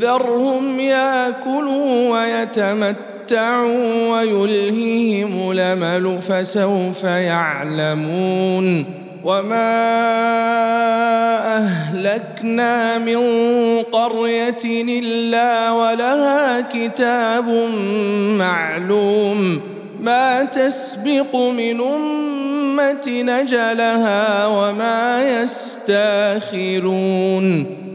ذرهم ياكلوا ويتمتعوا ويلهيهم الأمل فسوف يعلمون وما أهلكنا من قرية إلا ولها كتاب معلوم ما تسبق من أمة نجلها وما يستاخرون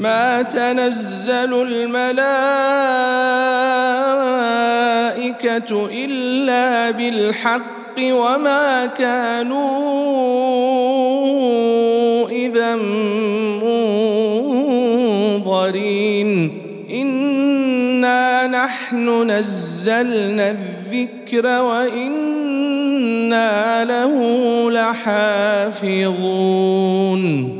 ما تنزل الملائكة إلا بالحق وما كانوا إذا منظرين. إنا نحن نزلنا الذكر وإنا له لحافظون.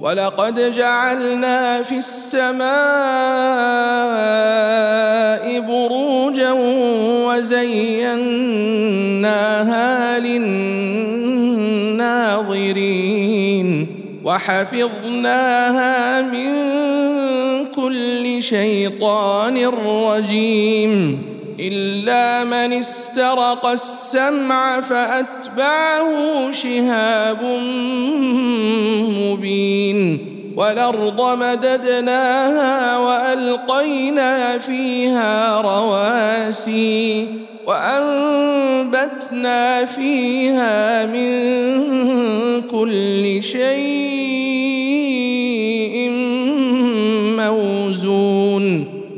ولقد جعلنا في السماء بروجا وزيناها للناظرين وحفظناها من كل شيطان رجيم إلا من استرق السمع فأتبعه شهاب مبين والأرض مددناها وألقينا فيها رواسي وأنبتنا فيها من كل شيء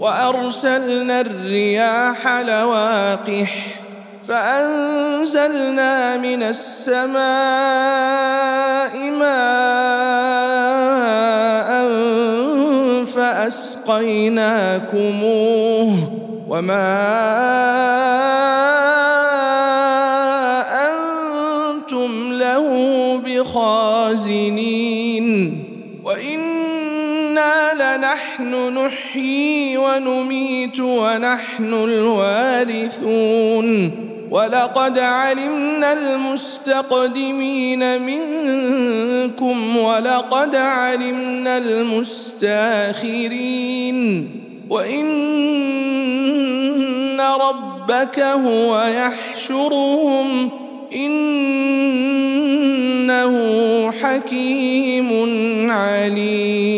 وأرسلنا الرياح لواقح فأنزلنا من السماء ماء فأسقيناكموه وما أنتم له بخازنين وأنا لنحن نحيي ونميت ونحن الوارثون ولقد علمنا المستقدمين منكم ولقد علمنا المستاخرين وان ربك هو يحشرهم انه حكيم عليم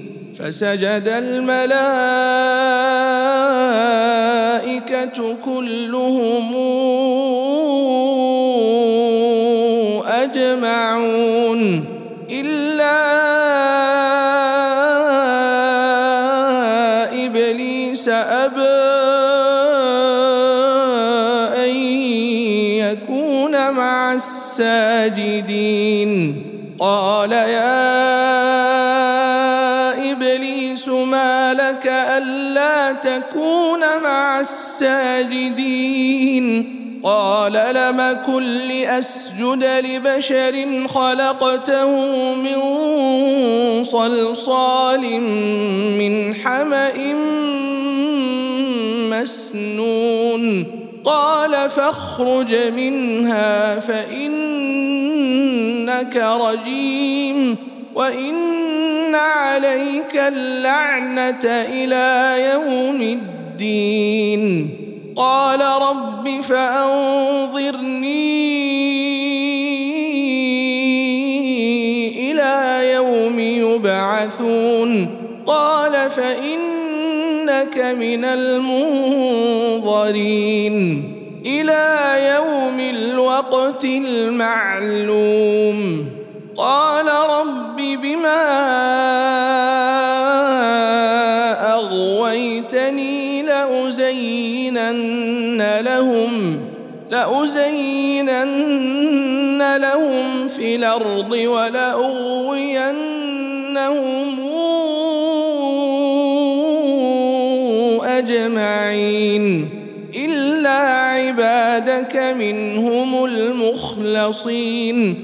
فسجد الملائكة كلهم أجمعون إلا إبليس أبى أن يكون مع الساجدين. قال يا تكون مع الساجدين. قال لم كن لأسجد لبشر خلقته من صلصال من حمأ مسنون. قال فاخرج منها فإنك رجيم. وان عليك اللعنه إلى يوم الدين قال رب فانظرني إلى يوم يبعثون قال فانك من المنظرين إلى يوم الوقت المعلوم قال رب بما أغويتني لأزينن لهم لأزينن لهم في الأرض ولأغوينهم أجمعين إلا عبادك منهم المخلصين.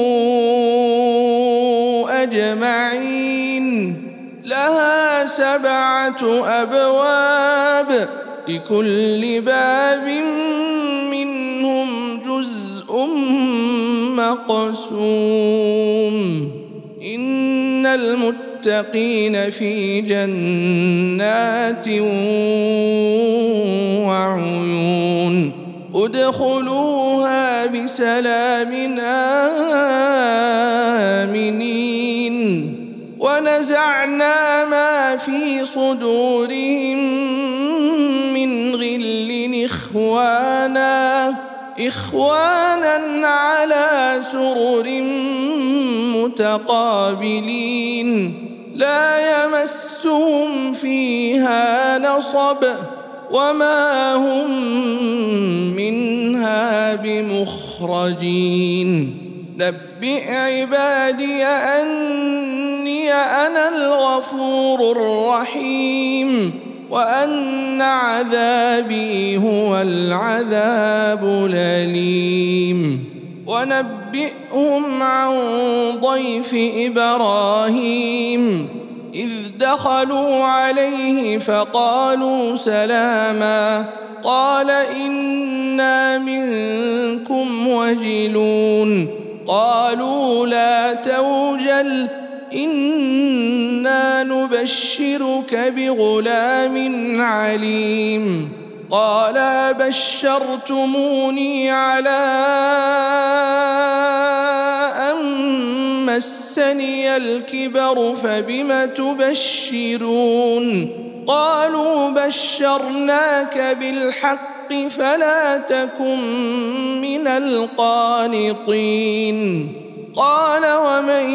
سبعة أبواب لكل باب منهم جزء مقسوم. إن المتقين في جنات وعيون. ادخلوها بسلام آمنين. ونزعنا ما في صدورهم من غل إخوانا إخوانا على سرر متقابلين. لا يمسهم فيها نصب وما هم منها بمخرجين. نبئ عبادي اني أنا الغفور الرحيم وأن عذابي هو العذاب الأليم. ونبئهم عن ضيف إبراهيم. إذ دخلوا عليه فقالوا سلاما. قال إنا منكم وجلون. قالوا لا توجل. أنا نبشرك بغلام عليم قال بشرتموني على أن مسني الكبر فبم تبشرون قالوا بشرناك بالحق فلا تكن من القانطين قال ومن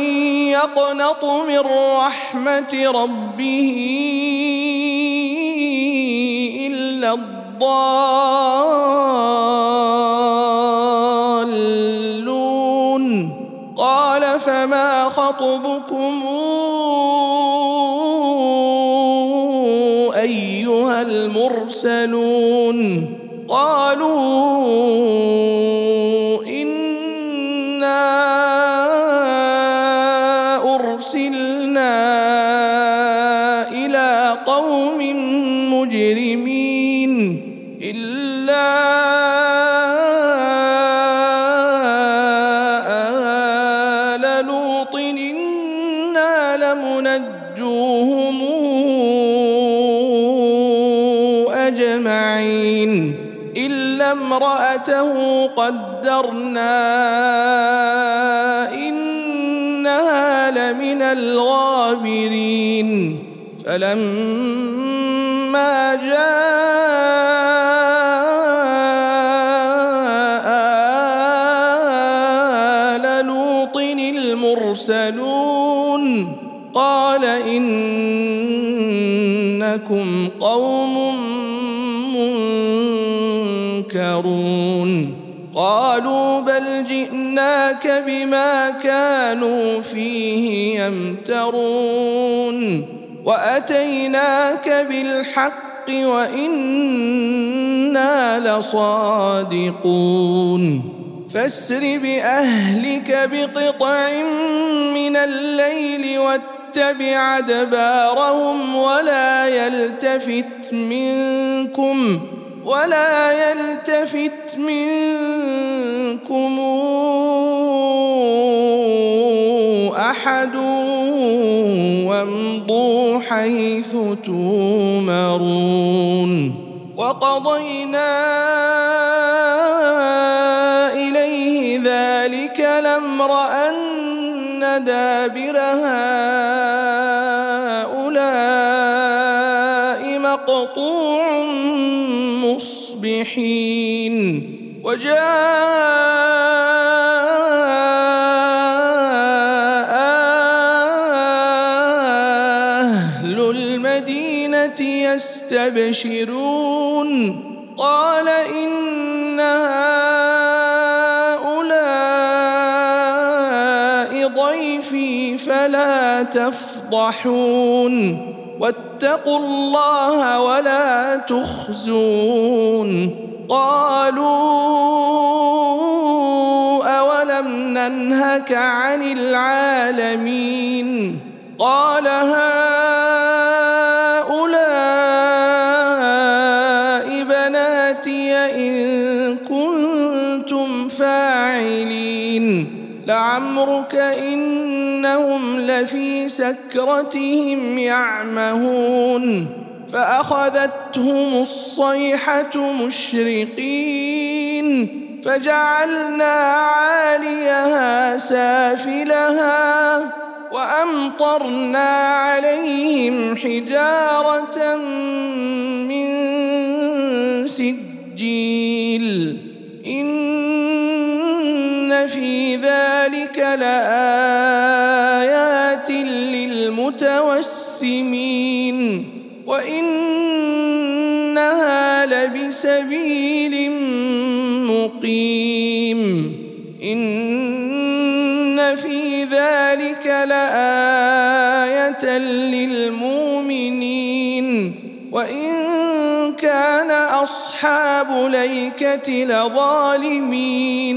يقنط من رحمة ربه إلا الضالون قال فما خطبكم أيها المرسلون قالوا قدرنا إنها لمن الغابرين فلما جاء آل لوط المرسلون قال إنكم جئناك بما كانوا فيه يمترون واتيناك بالحق وأنا لصادقون فاسر باهلك بقطع من الليل واتبع ادبارهم ولا يلتفت منكم ولا يلتفت منكم أحد وامضوا حيث تومرون وقضينا إليه ذلك الأمر أن دابر هؤلاء مصبحين وجاء أهل المدينة يستبشرون. قال إن هؤلاء ضيفي فلا تفضحون. واتقوا الله ولا تخزون. قالوا أولم ننهك عن العالمين؟ قال هؤلاء بناتي إن كنتم فاعلين. لعمرك إنهم لفي سكرتهم يعمهون فأخذتهم الصيحة مشرقين فجعلنا عاليها سافلها وأمطرنا عليهم حجارة من سجيل في ذلك لآيات للمتوسمين وإنها لبسبيل مقيم إن في ذلك لآية للمؤمنين وإن كان أصحاب ليكة لظالمين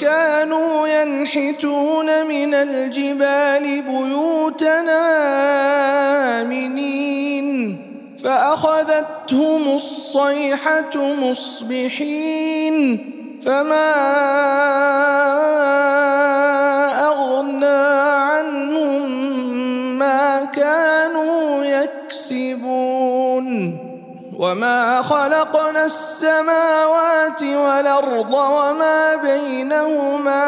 كانوا ينحتون من الجبال بيوتنا آمنين. فأخذتهم الصيحة مصبحين. فما أغنى عنهم ما كانوا يكسبون. وما خلقنا السماوات والارض وما بينهما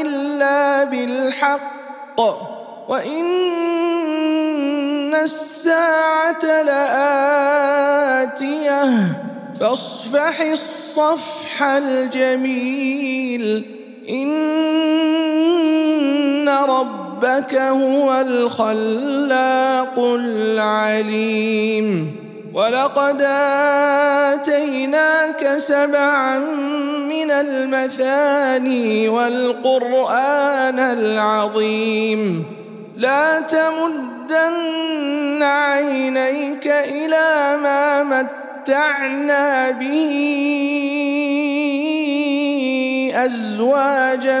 الا بالحق وان الساعة لاتيه فاصفح الصفح الجميل ان رب ربك هو الخلاق العليم. ولقد آتيناك سبعا من المثاني والقرآن العظيم. لا تمدن عينيك إلى ما متعنا به ازواجا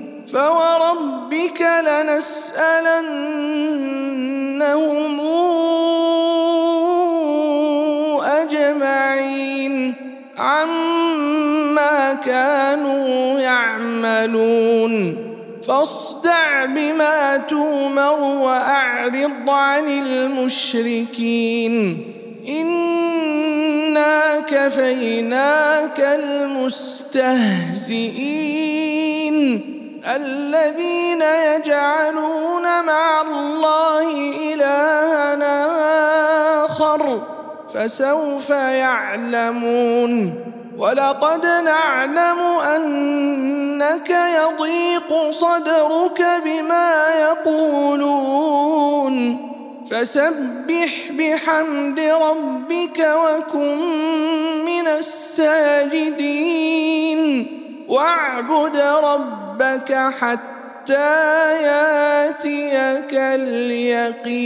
فوربك لنسألنهم أجمعين عما كانوا يعملون فاصدع بما تومر وأعرض عن المشركين إنا كفيناك المستهزئين الذين يجعلون مع الله إلها آخر فسوف يعلمون ولقد نعلم أنك يضيق صدرك بما يقولون فسبح بحمد ربك وكن من الساجدين واعبد ربك حتى ياتيك اليقين.